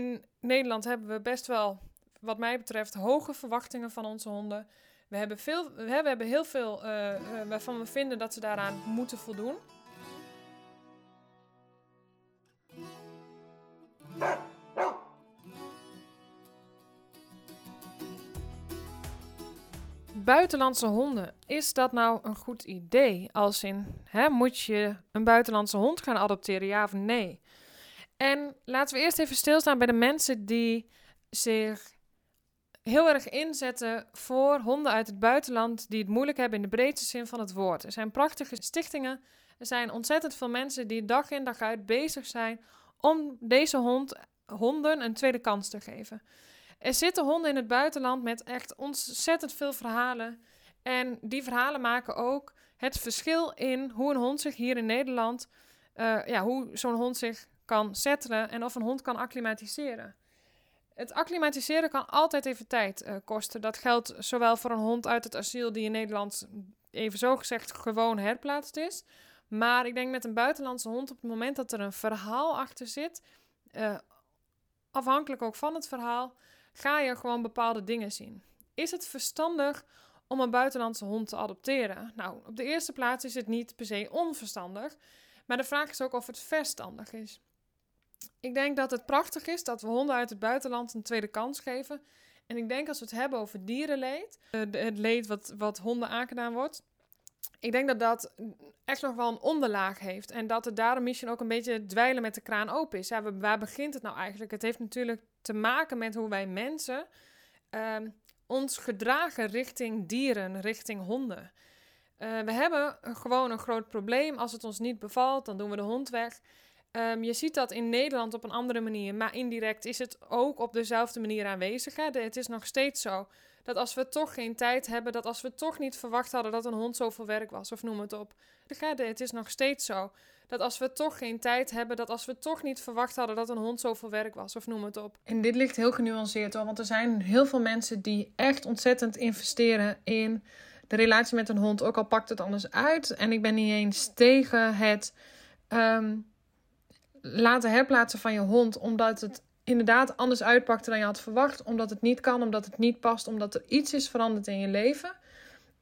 in Nederland hebben we best wel, wat mij betreft, hoge verwachtingen van onze honden. We hebben, veel, we hebben heel veel uh, uh, waarvan we vinden dat ze daaraan moeten voldoen. Buitenlandse honden, is dat nou een goed idee? Als in, hè, moet je een buitenlandse hond gaan adopteren, ja of nee? En laten we eerst even stilstaan bij de mensen die zich heel erg inzetten voor honden uit het buitenland die het moeilijk hebben in de breedste zin van het woord. Er zijn prachtige stichtingen, er zijn ontzettend veel mensen die dag in dag uit bezig zijn om deze hond, honden een tweede kans te geven. Er zitten honden in het buitenland met echt ontzettend veel verhalen. En die verhalen maken ook het verschil in hoe een hond zich hier in Nederland, uh, ja, hoe zo'n hond zich kan settelen en of een hond kan acclimatiseren. Het acclimatiseren kan altijd even tijd uh, kosten. Dat geldt zowel voor een hond uit het asiel die in Nederland even zo gezegd gewoon herplaatst is. Maar ik denk met een buitenlandse hond op het moment dat er een verhaal achter zit, uh, afhankelijk ook van het verhaal, ga je gewoon bepaalde dingen zien. Is het verstandig om een buitenlandse hond te adopteren? Nou, op de eerste plaats is het niet per se onverstandig, maar de vraag is ook of het verstandig is. Ik denk dat het prachtig is dat we honden uit het buitenland een tweede kans geven. En ik denk als we het hebben over dierenleed, eh, het leed wat, wat honden aangedaan wordt, ik denk dat dat echt nog wel een onderlaag heeft. En dat het daarom misschien ook een beetje dweilen met de kraan open is. Ja, waar begint het nou eigenlijk? Het heeft natuurlijk te maken met hoe wij mensen uh, ons gedragen richting dieren, richting honden. Uh, we hebben gewoon een groot probleem. Als het ons niet bevalt, dan doen we de hond weg. Um, je ziet dat in Nederland op een andere manier, maar indirect is het ook op dezelfde manier aanwezig. Hè? het is nog steeds zo dat als we toch geen tijd hebben, dat als we toch niet verwacht hadden dat een hond zoveel werk was, of noem het op. Het is nog steeds zo dat als we toch geen tijd hebben, dat als we toch niet verwacht hadden dat een hond zoveel werk was, of noem het op. En dit ligt heel genuanceerd hoor, want er zijn heel veel mensen die echt ontzettend investeren in de relatie met een hond, ook al pakt het anders uit. En ik ben niet eens tegen het. Um, laten herplaatsen van je hond, omdat het inderdaad anders uitpakte dan je had verwacht, omdat het niet kan, omdat het niet past, omdat er iets is veranderd in je leven.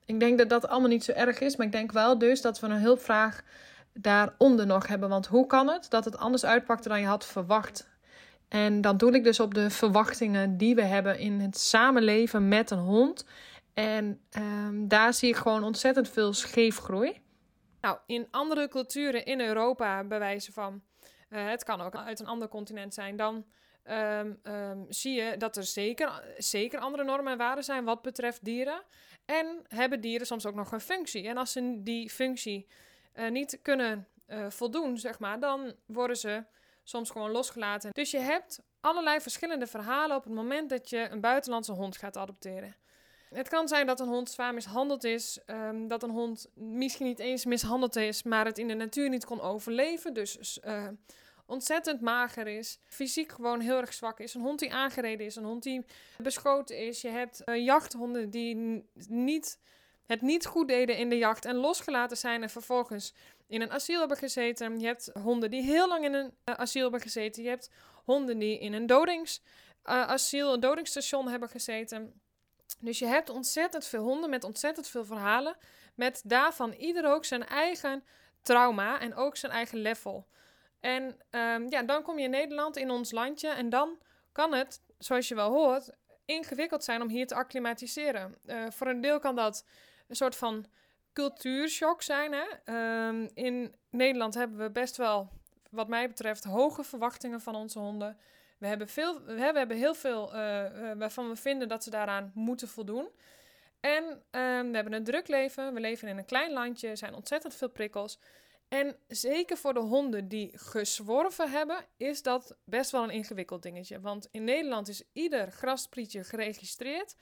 Ik denk dat dat allemaal niet zo erg is, maar ik denk wel dus dat we een hulpvraag daaronder nog hebben. Want hoe kan het dat het anders uitpakte dan je had verwacht? En dan doe ik dus op de verwachtingen die we hebben in het samenleven met een hond. En um, daar zie ik gewoon ontzettend veel scheefgroei. Nou, in andere culturen in Europa, bij van uh, het kan ook uit een ander continent zijn, dan um, um, zie je dat er zeker, zeker andere normen en waarden zijn wat betreft dieren. En hebben dieren soms ook nog een functie. En als ze die functie uh, niet kunnen uh, voldoen, zeg maar, dan worden ze soms gewoon losgelaten. Dus je hebt allerlei verschillende verhalen op het moment dat je een buitenlandse hond gaat adopteren. Het kan zijn dat een hond zwaar mishandeld is, um, dat een hond misschien niet eens mishandeld is, maar het in de natuur niet kon overleven. Dus uh, ontzettend mager is, fysiek gewoon heel erg zwak is. Een hond die aangereden is, een hond die beschoten is. Je hebt uh, jachthonden die niet, het niet goed deden in de jacht en losgelaten zijn en vervolgens in een asiel hebben gezeten. Je hebt honden die heel lang in een uh, asiel hebben gezeten. Je hebt honden die in een dodingsasiel, een dodingsstation hebben gezeten. Dus je hebt ontzettend veel honden met ontzettend veel verhalen. Met daarvan ieder ook zijn eigen trauma en ook zijn eigen level. En um, ja, dan kom je in Nederland, in ons landje. En dan kan het, zoals je wel hoort, ingewikkeld zijn om hier te acclimatiseren. Uh, voor een deel kan dat een soort van cultuurshock zijn. Hè? Um, in Nederland hebben we best wel, wat mij betreft, hoge verwachtingen van onze honden. We hebben, veel, we hebben heel veel uh, uh, waarvan we vinden dat ze daaraan moeten voldoen. En uh, we hebben een druk leven. We leven in een klein landje. Er zijn ontzettend veel prikkels. En zeker voor de honden die gezworven hebben, is dat best wel een ingewikkeld dingetje. Want in Nederland is ieder grasprietje geregistreerd.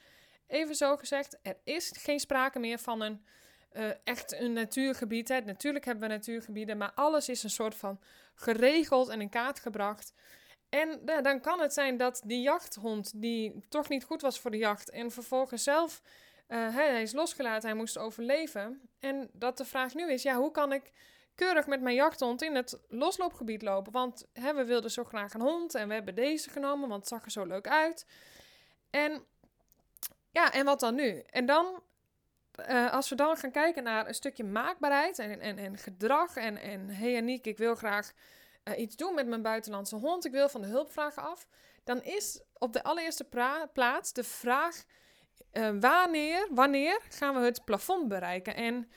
Even zo gezegd, er is geen sprake meer van een uh, echt een natuurgebied. Hè. Natuurlijk hebben we natuurgebieden, maar alles is een soort van geregeld en in kaart gebracht. En ja, dan kan het zijn dat die jachthond, die toch niet goed was voor de jacht, en vervolgens zelf, hij, hij is losgelaten, hij moest overleven. En dat de vraag nu is, ja, hoe kan ik keurig met mijn jachthond in het losloopgebied lopen. Want we wilden zo graag een hond en we hebben deze genomen, want het zag er zo leuk uit. En ja, en wat dan nu? En dan, uh, als we dan gaan kijken naar een stukje maakbaarheid en, en, en gedrag. En, en hey Aniek, ik wil graag uh, iets doen met mijn buitenlandse hond. Ik wil van de hulpvragen af. Dan is op de allereerste plaats de vraag: uh, wanneer, wanneer gaan we het plafond bereiken? En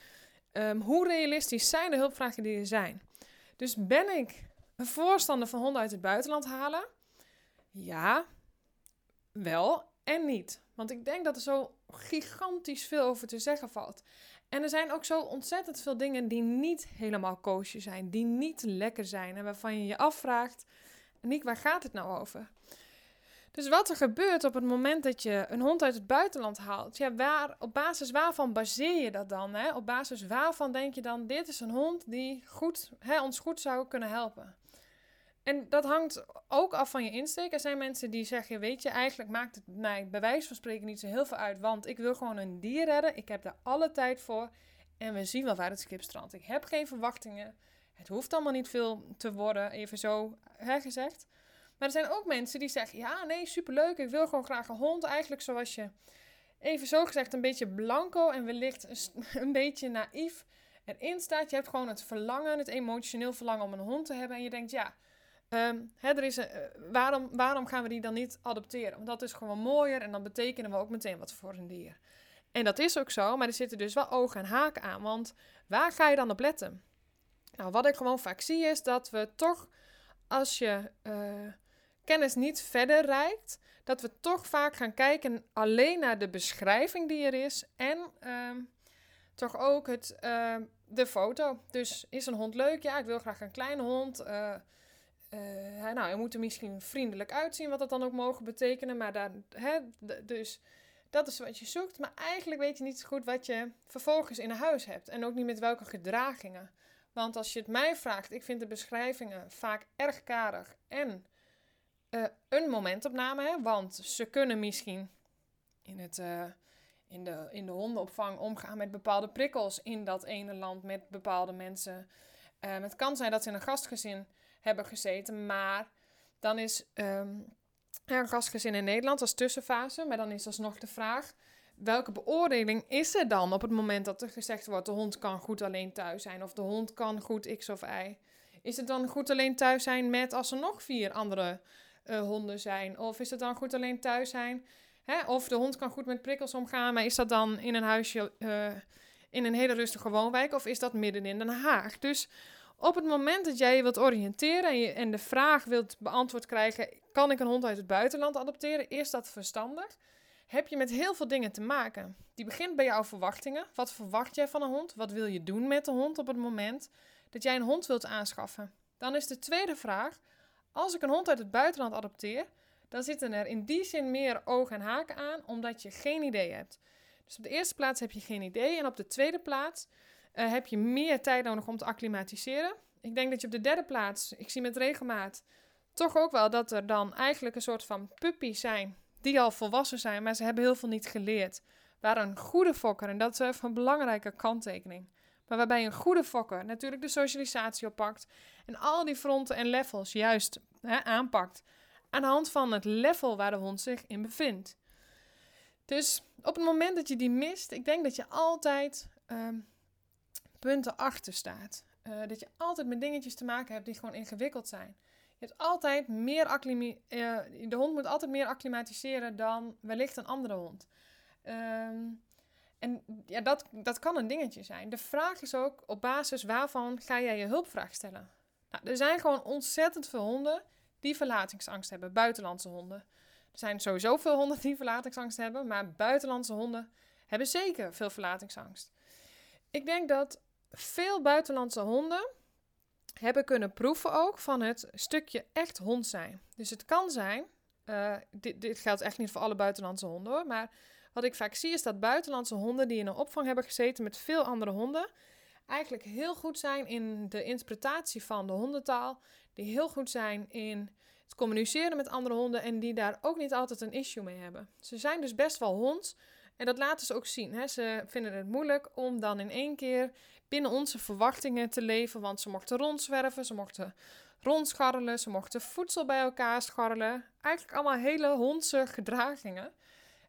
um, hoe realistisch zijn de hulpvragen die er zijn? Dus ben ik een voorstander van honden uit het buitenland halen? Ja, wel en niet. Want ik denk dat er zo gigantisch veel over te zeggen valt. En er zijn ook zo ontzettend veel dingen die niet helemaal koosje zijn, die niet lekker zijn en waarvan je je afvraagt: Niek, waar gaat het nou over? Dus wat er gebeurt op het moment dat je een hond uit het buitenland haalt, ja, waar, op basis waarvan baseer je dat dan? Hè? Op basis waarvan denk je dan: dit is een hond die goed, hè, ons goed zou kunnen helpen? En dat hangt ook af van je insteek. Er zijn mensen die zeggen: Weet je, eigenlijk maakt het mij bij wijze van spreken niet zo heel veel uit. Want ik wil gewoon een dier redden. Ik heb daar alle tijd voor. En we zien wel waar het schip strandt. Ik heb geen verwachtingen. Het hoeft allemaal niet veel te worden, even zo hè, gezegd. Maar er zijn ook mensen die zeggen: Ja, nee, superleuk. Ik wil gewoon graag een hond. Eigenlijk zoals je, even zo gezegd, een beetje blanco en wellicht een beetje naïef erin staat. Je hebt gewoon het verlangen, het emotioneel verlangen om een hond te hebben. En je denkt: Ja Um, er is eh, waarom, waarom gaan we die dan niet adopteren? Want dat is gewoon mooier en dan betekenen we ook meteen wat voor een dier. En dat is ook zo, maar er zitten dus wel ogen en haken aan. Want waar ga je dan op letten? Nou, wat ik gewoon vaak zie is dat we toch, als je uh, kennis niet verder reikt, dat we toch vaak gaan kijken alleen naar de beschrijving die er is en um, toch ook het, uh, de foto. Dus is een hond leuk? Ja, ik wil graag een kleine hond. Uh, nou, hij moet er misschien vriendelijk uitzien, wat dat dan ook mogen betekenen. Maar daar, hè, dus dat is wat je zoekt. Maar eigenlijk weet je niet zo goed wat je vervolgens in huis hebt. En ook niet met welke gedragingen. Want als je het mij vraagt, ik vind de beschrijvingen vaak erg karig. En uh, een momentopname, hè, want ze kunnen misschien in, het, uh, in, de, in de hondenopvang omgaan met bepaalde prikkels in dat ene land met bepaalde mensen. het kan zijn dat ze in een gastgezin hebben gezeten. Maar dan is um, een gastgezin in Nederland als tussenfase. Maar dan is alsnog de vraag: welke beoordeling is er dan op het moment dat er gezegd wordt: de hond kan goed alleen thuis zijn of de hond kan goed X of Y? Is het dan goed alleen thuis zijn met als er nog vier andere uh, honden zijn? Of is het dan goed alleen thuis zijn? Hè? Of de hond kan goed met prikkels omgaan, maar is dat dan in een huisje uh, in een hele rustige woonwijk? Of is dat midden in Den Haag? Dus op het moment dat jij je wilt oriënteren en, je, en de vraag wilt beantwoord krijgen: kan ik een hond uit het buitenland adopteren? Is dat verstandig? Heb je met heel veel dingen te maken. Die begint bij jouw verwachtingen. Wat verwacht jij van een hond? Wat wil je doen met de hond op het moment dat jij een hond wilt aanschaffen? Dan is de tweede vraag: als ik een hond uit het buitenland adopteer, dan zitten er in die zin meer ogen en haken aan, omdat je geen idee hebt. Dus op de eerste plaats heb je geen idee. En op de tweede plaats uh, heb je meer tijd nodig om te acclimatiseren. Ik denk dat je op de derde plaats, ik zie met regelmaat, toch ook wel dat er dan eigenlijk een soort van puppies zijn die al volwassen zijn, maar ze hebben heel veel niet geleerd. Waar een goede fokker, en dat is even een belangrijke kanttekening, maar waarbij een goede fokker natuurlijk de socialisatie oppakt en al die fronten en levels juist hè, aanpakt aan de hand van het level waar de hond zich in bevindt. Dus op het moment dat je die mist, ik denk dat je altijd um, punten achter staat. Uh, dat je altijd met dingetjes te maken hebt die gewoon ingewikkeld zijn. Je hebt altijd meer uh, de hond moet altijd meer acclimatiseren dan wellicht een andere hond. Um, en ja, dat, dat kan een dingetje zijn. De vraag is ook op basis waarvan ga jij je hulpvraag stellen. Nou, er zijn gewoon ontzettend veel honden die verlatingsangst hebben, buitenlandse honden. Er zijn sowieso veel honden die verlatingsangst hebben, maar buitenlandse honden hebben zeker veel verlatingsangst. Ik denk dat veel buitenlandse honden hebben kunnen proeven ook van het stukje echt hond zijn. Dus het kan zijn, uh, dit, dit geldt echt niet voor alle buitenlandse honden hoor, maar wat ik vaak zie is dat buitenlandse honden die in een opvang hebben gezeten met veel andere honden, eigenlijk heel goed zijn in de interpretatie van de hondentaal, die heel goed zijn in het communiceren met andere honden en die daar ook niet altijd een issue mee hebben. Ze zijn dus best wel hond En dat laten ze ook zien. Hè. Ze vinden het moeilijk om dan in één keer binnen onze verwachtingen te leven. Want ze mochten rondzwerven, ze mochten rondscharrelen, ze mochten voedsel bij elkaar scharrelen. Eigenlijk allemaal hele hondse gedragingen.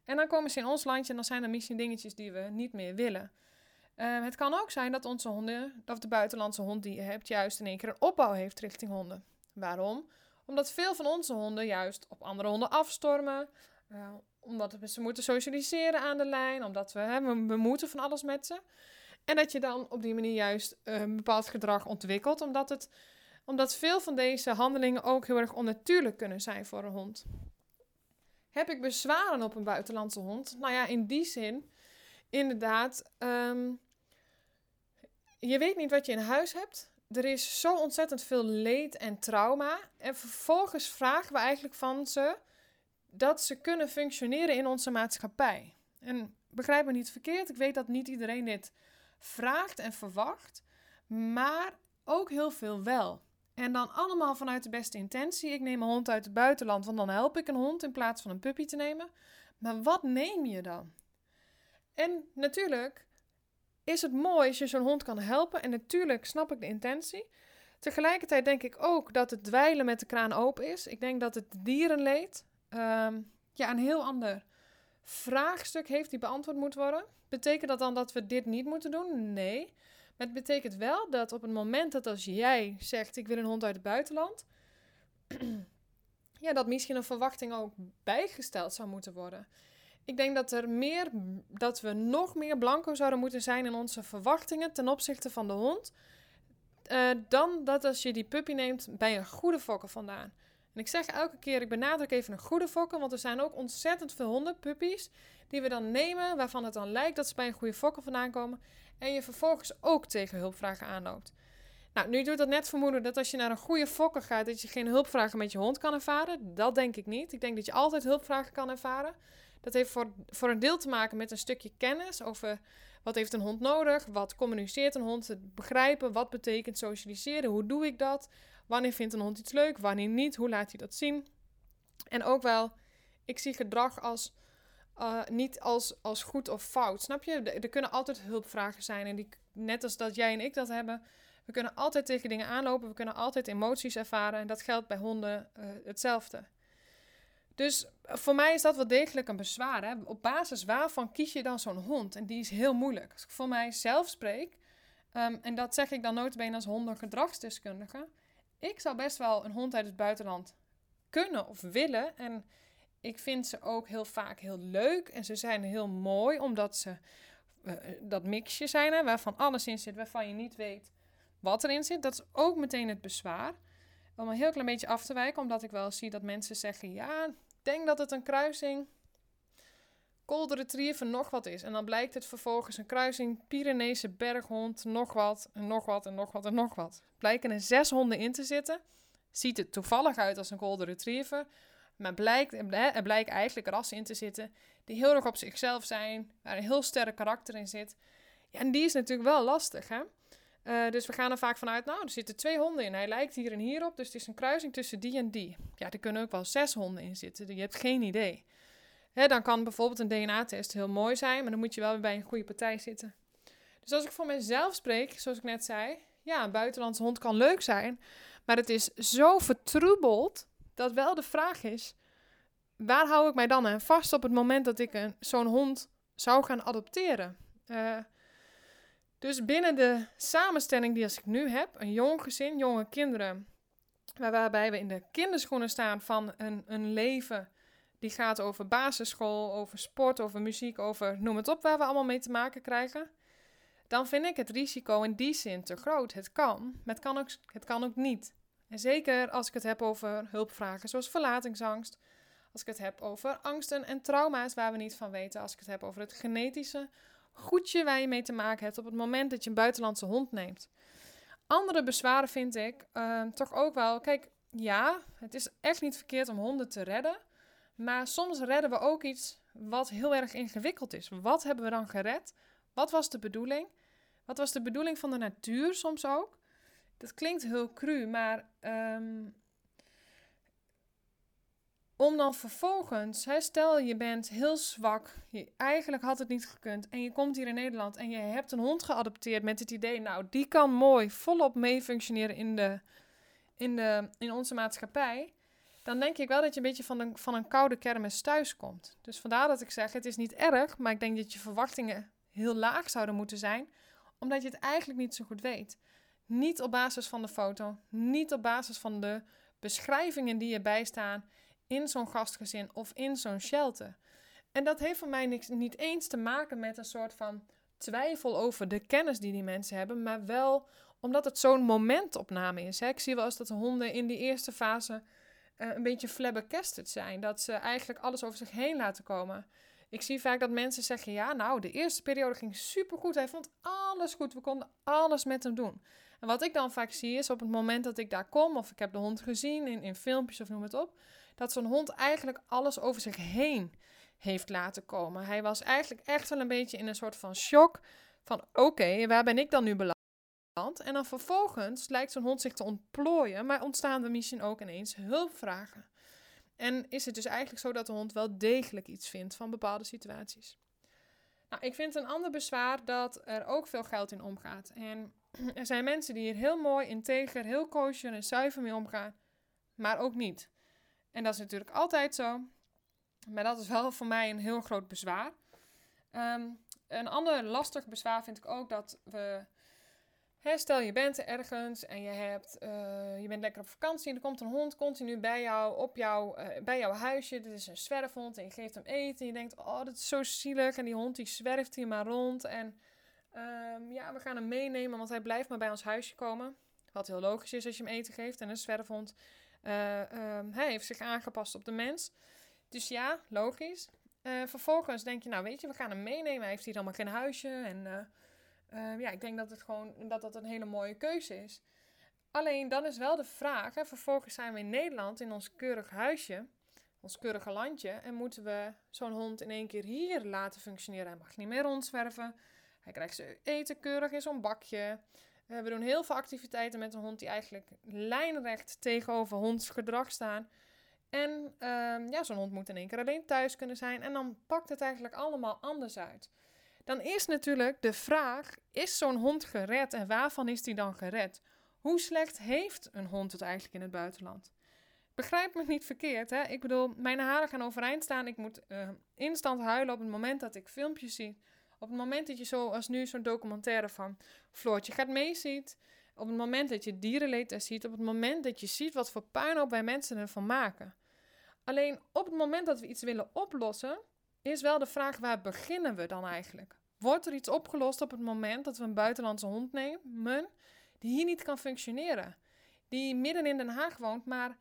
En dan komen ze in ons landje en dan zijn er misschien dingetjes die we niet meer willen. Ehm, het kan ook zijn dat onze honden, of de buitenlandse hond die je hebt, juist in één keer een opbouw heeft richting honden. Waarom? Omdat veel van onze honden juist op andere honden afstormen. Uh, omdat ze moeten socialiseren aan de lijn. Omdat we, hè, we, moeten van alles met ze. En dat je dan op die manier juist een bepaald gedrag ontwikkelt. Omdat, het, omdat veel van deze handelingen ook heel erg onnatuurlijk kunnen zijn voor een hond. Heb ik bezwaren op een buitenlandse hond? Nou ja, in die zin, inderdaad. Um, je weet niet wat je in huis hebt. Er is zo ontzettend veel leed en trauma. En vervolgens vragen we eigenlijk van ze dat ze kunnen functioneren in onze maatschappij. En begrijp me niet verkeerd, ik weet dat niet iedereen dit vraagt en verwacht, maar ook heel veel wel. En dan allemaal vanuit de beste intentie. Ik neem een hond uit het buitenland, want dan help ik een hond in plaats van een puppy te nemen. Maar wat neem je dan? En natuurlijk is het mooi als je zo'n hond kan helpen. En natuurlijk snap ik de intentie. Tegelijkertijd denk ik ook dat het dweilen met de kraan open is. Ik denk dat het dierenleed um, ja, een heel ander vraagstuk heeft die beantwoord moet worden. Betekent dat dan dat we dit niet moeten doen? Nee. Maar het betekent wel dat op het moment dat als jij zegt: Ik wil een hond uit het buitenland. ja, dat misschien een verwachting ook bijgesteld zou moeten worden. Ik denk dat er meer, dat we nog meer blanco zouden moeten zijn in onze verwachtingen ten opzichte van de hond. Uh, dan dat als je die puppy neemt bij een goede fokker vandaan. En ik zeg elke keer, ik benadruk even een goede fokker, want er zijn ook ontzettend veel honden, puppies, die we dan nemen, waarvan het dan lijkt dat ze bij een goede fokker vandaan komen. En je vervolgens ook tegen hulpvragen aanloopt. Nou, nu doet dat net vermoeden dat als je naar een goede fokker gaat, dat je geen hulpvragen met je hond kan ervaren. Dat denk ik niet. Ik denk dat je altijd hulpvragen kan ervaren. Dat heeft voor, voor een deel te maken met een stukje kennis over wat heeft een hond nodig, wat communiceert een hond, het begrijpen, wat betekent socialiseren, hoe doe ik dat, wanneer vindt een hond iets leuk, wanneer niet, hoe laat hij dat zien. En ook wel, ik zie gedrag als uh, niet als, als goed of fout. Snap je? Er, kunnen altijd hulpvragen zijn. En die, net als dat jij en ik dat hebben. We kunnen altijd tegen dingen aanlopen. We kunnen altijd emoties ervaren. En dat geldt bij honden uh, hetzelfde. Dus voor mij is dat wel degelijk een bezwaar. Hè? Op basis waarvan kies je dan zo'n hond? En die is heel moeilijk. Als ik voor mij zelf spreek, um, en dat zeg ik dan nooit als hondengedragsdeskundige. Ik zou best wel een hond uit het buitenland kunnen of willen. En ik vind ze ook heel vaak heel leuk. En ze zijn heel mooi, omdat ze uh, dat mixje zijn, hè, waarvan alles in zit, waarvan je niet weet wat erin zit. Dat is ook meteen het bezwaar. Om een heel klein beetje af te wijken, omdat ik wel zie dat mensen zeggen: ja, ik denk dat het een kruising Golden Retriever nog wat is. En dan blijkt het vervolgens een kruising Pyreneese berghond, nog wat, en nog wat, en nog wat, en nog wat. Blijken er zes honden in te zitten. Ziet het toevallig uit als een Golden Retriever. Maar blijkt, er blijkt eigenlijk rassen in te zitten die heel erg op zichzelf zijn, waar een heel sterk karakter in zit. Ja, en die is natuurlijk wel lastig, hè? Uh, dus we gaan er vaak vanuit, nou, er zitten twee honden in. Hij lijkt hier en hier op, dus het is een kruising tussen die en die. Ja, er kunnen ook wel zes honden in zitten. Je hebt geen idee. Hè, dan kan bijvoorbeeld een DNA-test heel mooi zijn, maar dan moet je wel weer bij een goede partij zitten. Dus als ik voor mezelf spreek, zoals ik net zei, ja, een buitenlandse hond kan leuk zijn, maar het is zo vertroebeld dat wel de vraag is: waar hou ik mij dan aan vast op het moment dat ik zo'n hond zou gaan adopteren? Uh, dus binnen de samenstelling die als ik nu heb, een jong gezin, jonge kinderen, waarbij we in de kinderschoenen staan van een, een leven die gaat over basisschool, over sport, over muziek, over noem het op, waar we allemaal mee te maken krijgen. Dan vind ik het risico in die zin te groot. Het kan, maar het kan ook, het kan ook niet. En zeker als ik het heb over hulpvragen zoals verlatingsangst. Als ik het heb over angsten en trauma's waar we niet van weten. Als ik het heb over het genetische goedje waar je mee te maken hebt op het moment dat je een buitenlandse hond neemt. Andere bezwaren vind ik uh, toch ook wel. Kijk, ja, het is echt niet verkeerd om honden te redden. Maar soms redden we ook iets wat heel erg ingewikkeld is. Wat hebben we dan gered? Wat was de bedoeling? Wat was de bedoeling van de natuur soms ook? Dat klinkt heel cru, maar um, Om dan vervolgens, stel je bent heel zwak, je, eigenlijk had het niet gekund en je komt hier in Nederland en je hebt een hond geadopteerd met het idee, nou die kan mooi volop mee functioneren in, de, in, de, in onze maatschappij, dan denk ik wel dat je een beetje van een, van een koude kermis thuis komt. Dus vandaar dat ik zeg, het is niet erg, maar ik denk dat je verwachtingen heel laag zouden moeten zijn, omdat je het eigenlijk niet zo goed weet. Niet op basis van de foto, niet op basis van de beschrijvingen die erbij staan in zo'n gastgezin of in zo'n shelter. En dat heeft voor mij niks, niet eens te maken met een soort van twijfel over de kennis die die mensen hebben, maar wel omdat het zo'n momentopname is. Ik zie wel eens dat de honden in die eerste fase een beetje flabbergasted zijn. Dat ze eigenlijk alles over zich heen laten komen. Ik zie vaak dat mensen zeggen: Ja, nou, de eerste periode ging supergoed. Hij vond alles goed. We konden alles met hem doen. En wat ik dan vaak zie is op het moment dat ik daar kom, of ik heb de hond gezien in, in filmpjes of noem het op, dat zo'n hond eigenlijk alles over zich heen heeft laten komen. Hij was eigenlijk echt wel een beetje in een soort van shock van oké, waar ben ik dan nu beland? En dan vervolgens lijkt zo'n hond zich te ontplooien, maar ontstaan er misschien ook ineens hulpvragen. En is het dus eigenlijk zo dat de hond wel degelijk iets vindt van bepaalde situaties. Nou, ik vind een ander bezwaar dat er ook veel geld in omgaat. En er zijn mensen die hier heel mooi, integer, heel kosher en zuiver mee omgaan, maar ook niet. En dat is natuurlijk altijd zo. Maar dat is wel voor mij een heel groot bezwaar. Ehm, een ander lastig bezwaar vind ik ook dat we. Stel je bent ergens en je, hebt, uh, je bent lekker op vakantie en er komt een hond continu bij jou, op jou, uh, bij jouw huisje. Dit is een zwerfhond en je geeft hem eten. En je denkt, oh, dat is zo zielig. En die hond die zwerft hier maar rond. En um, ja, we gaan hem meenemen, want hij blijft maar bij ons huisje komen. Wat heel logisch is als je hem eten geeft. En een zwerfhond uh, hij heeft zich aangepast op de mens. Dus ja, logisch. Vervolgens denk je, nou weet je, we gaan hem meenemen. Hij heeft hier allemaal geen huisje. En uh, ja, ik denk dat het gewoon dat dat een hele mooie keuze is. Alleen dan is wel de vraag, hè, vervolgens zijn we in Nederland in ons keurig huisje, ons keurige landje, en moeten we zo'n hond in één keer hier laten functioneren. Hij mag niet meer rondzwerven. Hij krijgt zijn eten keurig in zo'n bakje. We doen heel veel activiteiten met een hond die eigenlijk lijnrecht tegenover hondsgedrag staan. En uh, ja, zo'n hond moet in één keer alleen thuis kunnen zijn. En dan pakt het eigenlijk allemaal anders uit. Dan is natuurlijk de vraag: is zo'n hond gered en waarvan is die dan gered? Hoe slecht heeft een hond het eigenlijk in het buitenland? Begrijp me niet verkeerd, hè? Ik bedoel, mijn haren gaan overeind staan. Ik moet uh, instant huilen op het moment dat ik filmpjes zie op het moment dat je zoals nu zo'n documentaire van Floortje gaat meeziet, op het moment dat je dierenleed er ziet, op het moment dat je ziet wat voor puinhoop wij mensen ervan maken. Alleen op het moment dat we iets willen oplossen, is wel de vraag waar beginnen we dan eigenlijk? Wordt er iets opgelost op het moment dat we een buitenlandse hond nemen die hier niet kan functioneren? Die midden in Den Haag woont, maar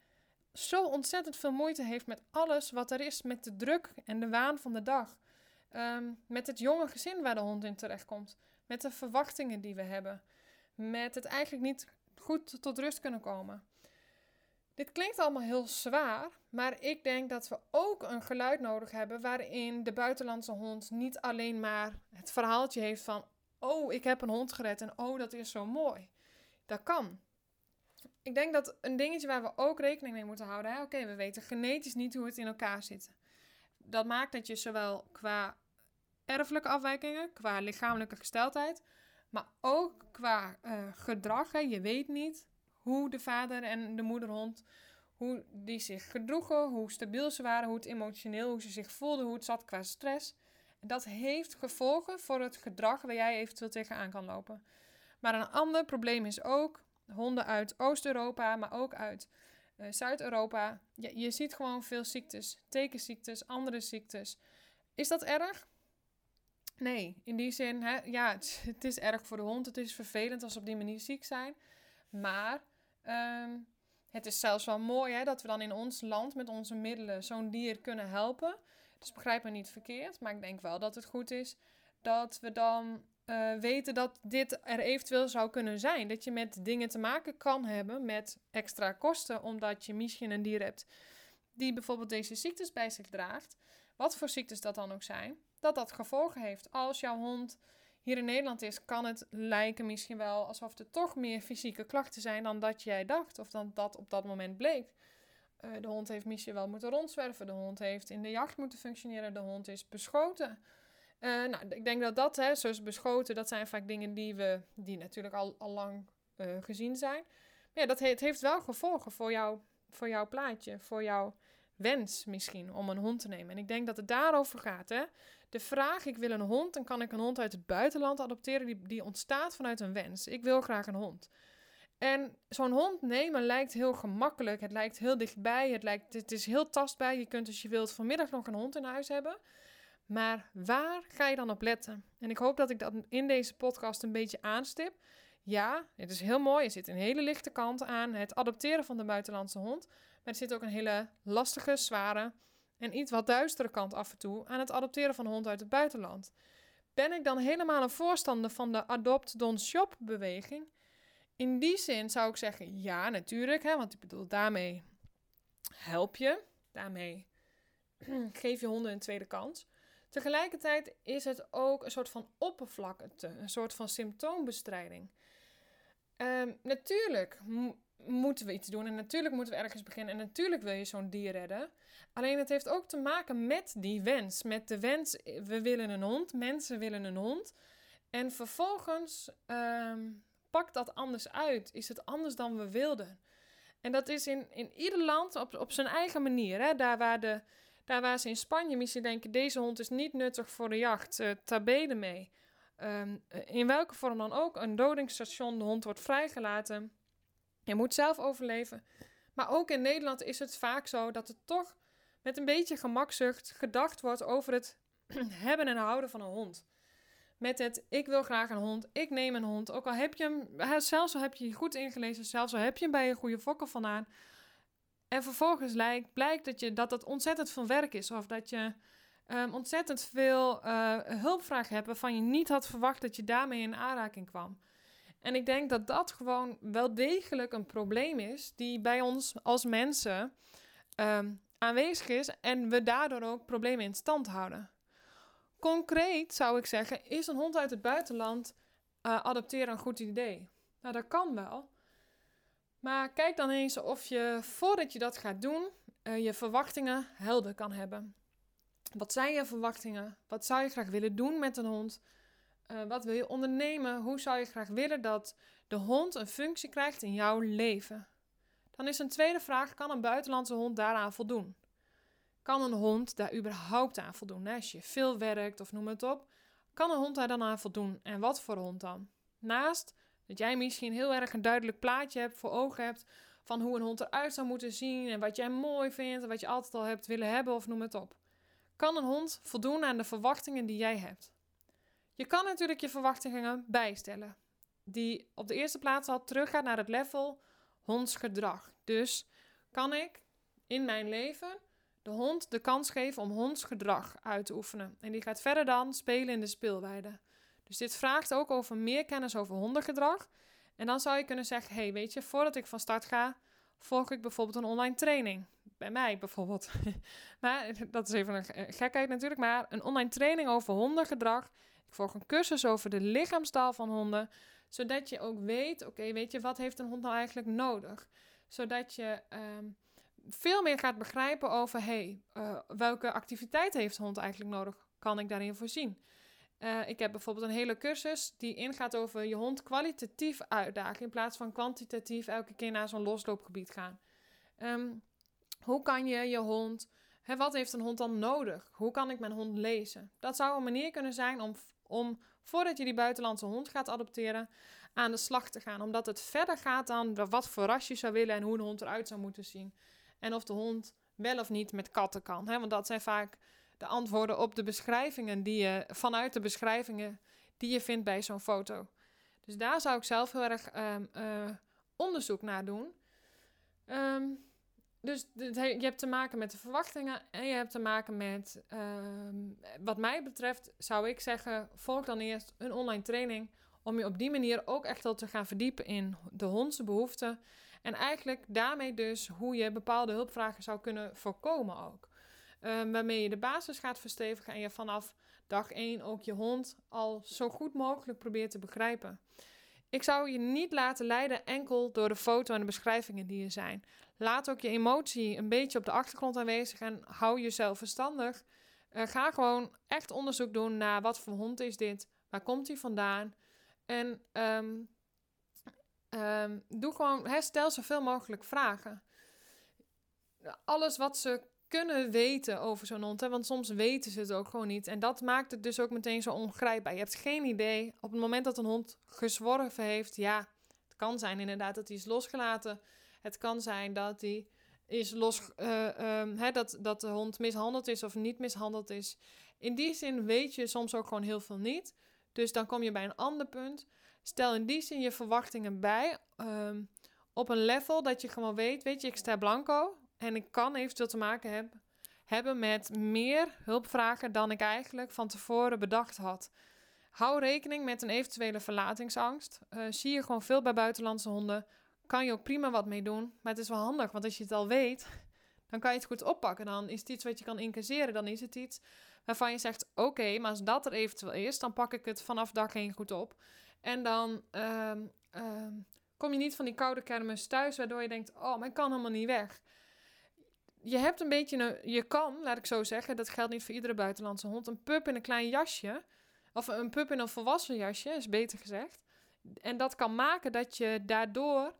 zo ontzettend veel moeite heeft met alles wat er is, met de druk en de waan van de dag. Um, met het jonge gezin waar de hond in terechtkomt. Met de verwachtingen die we hebben. Met het eigenlijk niet goed tot rust kunnen komen. Dit klinkt allemaal heel zwaar, maar ik denk dat we ook een geluid nodig hebben waarin de buitenlandse hond niet alleen maar het verhaaltje heeft van: Oh, ik heb een hond gered en oh, dat is zo mooi. Dat kan. Ik denk dat een dingetje waar we ook rekening mee moeten houden. Oké, we weten genetisch niet hoe het in elkaar zit dat maakt dat je zowel qua erfelijke afwijkingen, qua lichamelijke gesteldheid, maar ook qua uh, gedrag. Hè, je weet niet hoe de vader en de moederhond, hoe die zich gedroegen, hoe stabiel ze waren, hoe het emotioneel, hoe ze zich voelden, hoe het zat qua stress. Dat heeft gevolgen voor het gedrag waar jij eventueel tegenaan kan lopen. Maar een ander probleem is ook honden uit Oost-Europa, maar ook uit uh, Zuid-Europa. Je, je ziet gewoon veel ziektes, tekenziektes, andere ziektes. Is dat erg? Nee, in die zin, hè, ja, het, het, is erg voor de hond. Het is vervelend als ze op die manier ziek zijn. Maar um, het is zelfs wel mooi hè, dat we dan in ons land met onze middelen zo'n dier kunnen helpen. Dus begrijp me niet verkeerd, maar ik denk wel dat het goed is dat we dan uh, weten dat dit er eventueel zou kunnen zijn. Dat je met dingen te maken kan hebben met extra kosten, omdat je misschien een dier hebt die bijvoorbeeld deze ziektes bij zich draagt. Wat voor ziektes dat dan ook zijn, dat dat gevolgen heeft. Als jouw hond hier in Nederland is, kan het lijken misschien wel alsof er toch meer fysieke klachten zijn dan dat jij dacht of dan dat op dat moment bleek. eh, de hond heeft misschien wel moeten rondzwerven. De hond heeft in de jacht moeten functioneren. De hond is beschoten. Uh, nou, ik denk dat dat, hè, zoals beschoten, dat zijn vaak dingen die we, die natuurlijk al, al lang uh, gezien zijn. Maar ja, dat het heeft wel gevolgen voor, jou, voor jouw plaatje, voor jouw wens misschien om een hond te nemen. En ik denk dat het daarover gaat. Hè? De vraag, ik wil een hond, en kan ik een hond uit het buitenland adopteren, die, die ontstaat vanuit een wens. Ik wil graag een hond. En zo'n hond nemen lijkt heel gemakkelijk. Het lijkt heel dichtbij. Het, lijkt, het is heel tastbaar. Je kunt als je wilt vanmiddag nog een hond in huis hebben. Maar waar ga je dan op letten? En ik hoop dat ik dat in deze podcast een beetje aanstip. Ja, het is heel mooi. Er zit een hele lichte kant aan. Het adopteren van de buitenlandse hond. Maar er zit ook een hele lastige, zware en iets wat duistere kant af en toe aan het adopteren van hond uit het buitenland. Ben ik dan helemaal een voorstander van de Adopt Don't Shop beweging? In die zin zou ik zeggen, ja, natuurlijk. Hè, want ik bedoel, daarmee help je. Daarmee geef je honden een tweede kans. Tegelijkertijd is het ook een soort van oppervlakte, een soort van symptoombestrijding. Um, natuurlijk moeten we iets doen en natuurlijk moeten we ergens beginnen en natuurlijk wil je zo'n dier redden. Alleen het heeft ook te maken met die wens, met de wens, we willen een hond, mensen willen een hond. En vervolgens um, pakt dat anders uit, is het anders dan we wilden. En dat is in, in ieder land op, op zijn eigen manier. Hè? Daar waar de daar waar ze in Spanje misschien denken, deze hond is niet nuttig voor de jacht, uh, tabelen mee. Ehm, in welke vorm dan ook, een dodingsstation, de hond wordt vrijgelaten. Je moet zelf overleven. Maar ook in Nederland is het vaak zo dat er toch met een beetje gemakzucht gedacht wordt over het hebben en houden van een hond. Met het, ik wil graag een hond, ik neem een hond. Ook al heb je hem, zelfs al heb je je goed ingelezen, zelfs al heb je hem bij een goede fokker vandaan. En vervolgens lijkt, blijkt dat, je, dat ontzettend veel werk is. Of dat je um, ontzettend veel uh, hulpvraag hebt waarvan je niet had verwacht dat je daarmee in aanraking kwam. En ik denk dat dat gewoon wel degelijk een probleem is die bij ons als mensen um, aanwezig is en we daardoor ook problemen in stand houden. Concreet zou ik zeggen, is een hond uit het buitenland uh, adopteren een goed idee? Nou, dat kan wel. Maar kijk dan eens of je voordat je dat gaat doen, uh, je verwachtingen helder kan hebben. Wat zijn je verwachtingen? Wat zou je graag willen doen met een hond? Uh, wat wil je ondernemen? Hoe zou je graag willen dat de hond een functie krijgt in jouw leven? Dan is een tweede vraag: kan een buitenlandse hond daaraan voldoen? Kan een hond daar überhaupt aan voldoen? Als je veel werkt of noem het op, kan een hond daar dan aan voldoen? En wat voor hond dan? Naast dat jij misschien heel erg een duidelijk plaatje hebt voor ogen hebt van hoe een hond eruit zou moeten zien en wat jij mooi vindt en wat je altijd al hebt willen hebben of noem het op. Kan een hond voldoen aan de verwachtingen die jij hebt? Je kan natuurlijk je verwachtingen bijstellen, die op de eerste plaats al teruggaan naar het level hondsgedrag. Dus kan ik in mijn leven de hond de kans geven om hondsgedrag uit te oefenen. En die gaat verder dan spelen in de speelweide. Dus dit vraagt ook over meer kennis over hondengedrag. En dan zou je kunnen zeggen: hey, weet je, voordat ik van start ga, volg ik bijvoorbeeld een online training. Bij mij bijvoorbeeld. maar dat is even een gekheid natuurlijk. Maar een online training over hondengedrag. Volg een cursus over de lichaamstaal van honden. Zodat je ook weet: oké, weet je, wat heeft een hond nou eigenlijk nodig? Zodat je. Ehm, veel meer gaat begrijpen over hey, uh, welke activiteit heeft de hond eigenlijk nodig? Kan ik daarin voorzien? Uh, ik heb bijvoorbeeld een hele cursus die ingaat over je hond kwalitatief uitdagen in plaats van kwantitatief elke keer naar zo'n losloopgebied gaan. Um, hoe kan je je hond, hè, wat heeft een hond dan nodig? Hoe kan ik mijn hond lezen? Dat zou een manier kunnen zijn om, om voordat je die buitenlandse hond gaat adopteren, aan de slag te gaan. Omdat het verder gaat dan wat voor ras je zou willen en hoe een hond eruit zou moeten zien. En of de hond wel of niet met katten kan. Hè? Want dat zijn vaak de antwoorden op de beschrijvingen die je vanuit de beschrijvingen die je vindt bij zo'n foto. Dus daar zou ik zelf heel erg um, uh, onderzoek naar doen. Um, dus je hebt te maken met de verwachtingen en je hebt te maken met, um, wat mij betreft, zou ik zeggen, volg dan eerst een online training om je op die manier ook echt al te gaan verdiepen in de hondse behoeften. En eigenlijk daarmee dus hoe je bepaalde hulpvragen zou kunnen voorkomen ook. Um, waarmee je de basis gaat verstevigen en je vanaf dag 1 ook je hond al zo goed mogelijk probeert te begrijpen. Ik zou je niet laten leiden enkel door de foto en de beschrijvingen die er zijn. Laat ook je emotie een beetje op de achtergrond aanwezig en hou jezelf verstandig. Uh, ga gewoon echt onderzoek doen naar wat voor hond is dit, waar komt hij vandaan. En um, um, doe gewoon, he, stel zoveel mogelijk vragen. Alles wat ze kunnen weten over zo'n hond. Hè? Want soms weten ze het ook gewoon niet. En dat maakt het dus ook meteen zo ongrijpbaar. Je hebt geen idee. Op het moment dat een hond gezworven heeft, ja, het kan zijn inderdaad dat hij is losgelaten. Het kan zijn dat hij is los, um, hè, dat, dat de hond mishandeld is of niet mishandeld is. In die zin weet je soms ook gewoon heel veel niet. Dus dan kom je bij een ander punt. Stel in die zin je verwachtingen bij. Um, op een level dat je gewoon weet, weet je, ik sta blanco. En ik kan eventueel te maken hebben, hebben met meer hulpvragen dan ik eigenlijk van tevoren bedacht had. Hou rekening met een eventuele verlatingsangst. Uh, zie je gewoon veel bij buitenlandse honden. Kan je ook prima wat mee doen. Maar het is wel handig, want als je het al weet, dan kan je het goed oppakken. Dan is het iets wat je kan incasseren. Dan is het iets waarvan je zegt: Oké, maar als dat er eventueel is, dan pak ik het vanaf dag heen goed op. En dan uh, uh, kom je niet van die koude kermis thuis, waardoor je denkt: Oh, maar ik kan helemaal niet weg je hebt een beetje een. Je kan, laat ik zo zeggen, dat geldt niet voor iedere buitenlandse hond. Een pup in een klein jasje. Of een pup in een volwassen jasje, is beter gezegd. En dat kan maken dat je daardoor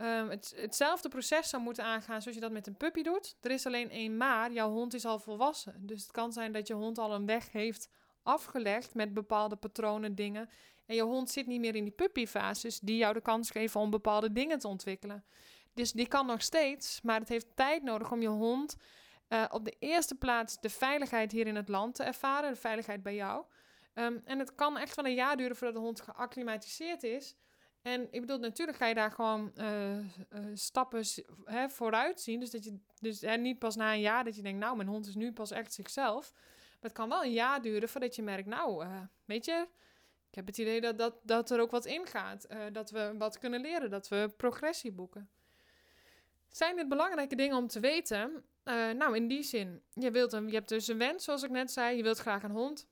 um, het, hetzelfde proces zou moeten aangaan zoals je dat met een puppy doet. Er is alleen één maar. Jouw hond is al volwassen. Dus het kan zijn dat je hond al een weg heeft afgelegd met bepaalde patronen, dingen. En je hond zit niet meer in die puppyfases die jou de kans geven om bepaalde dingen te ontwikkelen. Dus die kan nog steeds, maar het heeft tijd nodig om je hond uh, op de eerste plaats de veiligheid hier in het land te ervaren, de veiligheid bij jou. Um, en het kan echt wel een jaar duren voordat de hond geacclimatiseerd is. En ik bedoel, natuurlijk ga je daar gewoon uh, uh, stappen hè, vooruit zien. Dus dat je dus hè, niet pas na een jaar dat je denkt, nou, mijn hond is nu pas echt zichzelf. Maar het kan wel een jaar duren voordat je merkt, nou, weet je, ik heb het idee dat, dat, dat er ook wat ingaat. dat we wat kunnen leren, dat we progressie boeken. Zijn dit belangrijke dingen om te weten? Nou, in die zin, je, wilt een, je hebt dus een wens, zoals ik net zei. Je wilt graag een hond.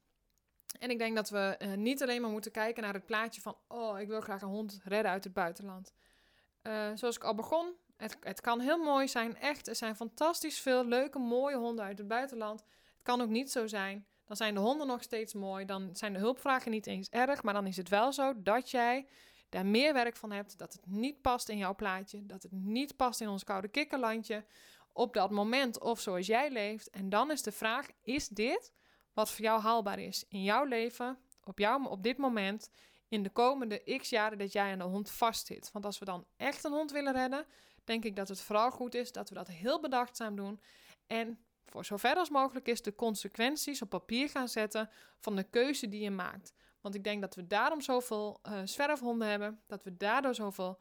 En ik denk dat we uh, niet alleen maar moeten kijken naar het plaatje van... oh, ik wil graag een hond redden uit het buitenland. Uh, zoals ik al begon, het, het kan heel mooi zijn. Echt, er zijn fantastisch veel leuke, mooie honden uit het buitenland. Het kan ook niet zo zijn. Dan zijn de honden nog steeds mooi. Dan zijn de hulpvragen niet eens erg. Maar dan is het wel zo dat jij daar meer werk van hebt, dat het niet past in jouw plaatje, dat het niet past in ons koude kikkerlandje op dat moment of zoals jij leeft. En dan is de vraag: is dit wat voor jou haalbaar is in jouw leven, op, jou, op dit moment, in de komende x jaren dat jij aan de hond vastzit? Want als we dan echt een hond willen redden, denk ik dat het vooral goed is dat we dat heel bedachtzaam doen en voor zover als mogelijk is de consequenties op papier gaan zetten van de keuze die je maakt. Want ik denk dat we daarom zoveel uh, zwerfhonden hebben, dat we daardoor zoveel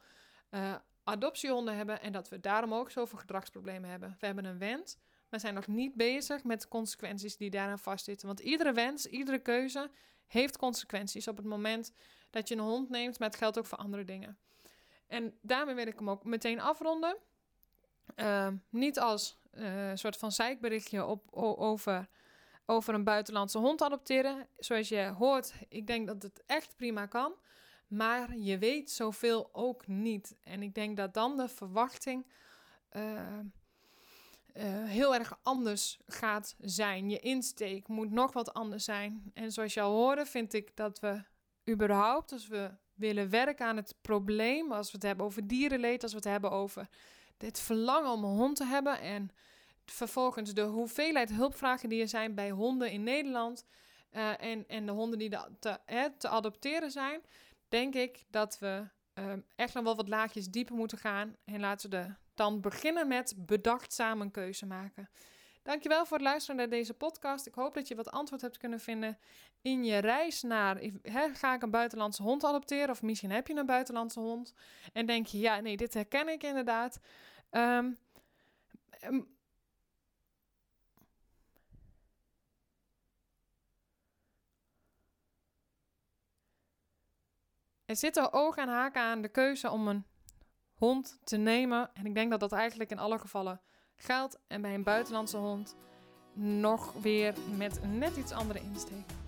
uh, adoptiehonden hebben en dat we daarom ook zoveel gedragsproblemen hebben. We hebben een wens, maar zijn nog niet bezig met de consequenties die daaraan vastzitten. Want iedere wens, iedere keuze heeft consequenties op het moment dat je een hond neemt, maar het geldt ook voor andere dingen. En daarmee wil ik hem ook meteen afronden. Uh, niet als uh, soort van zeikberichtje op, over over een buitenlandse hond adopteren. Zoals je hoort, ik denk dat het echt prima kan. Maar je weet zoveel ook niet. En ik denk dat dan de verwachting uh, uh, heel erg anders gaat zijn. Je insteek moet nog wat anders zijn. En zoals je al hoorde, vind ik dat we überhaupt, als we willen werken aan het probleem, als we het hebben over dierenleed, als we het hebben over dit verlangen om een hond te hebben en vervolgens de hoeveelheid hulpvragen die er zijn bij honden in Nederland uh, en, en de honden die hè, te adopteren zijn, denk ik dat we uh, echt nog wel wat laagjes dieper moeten gaan. En laten we dan beginnen met bedachtzaam een keuze maken. Dankjewel voor het luisteren naar deze podcast. Ik hoop dat je wat antwoord hebt kunnen vinden in je reis naar... Ga ik een buitenlandse hond adopteren? Of misschien heb je een buitenlandse hond. En denk je, ja, nee, dit herken ik inderdaad. Um, Er zitten oog en haken aan de keuze om een hond te nemen. En ik denk dat dat eigenlijk in alle gevallen geldt. En bij een buitenlandse hond nog weer met net iets andere insteek.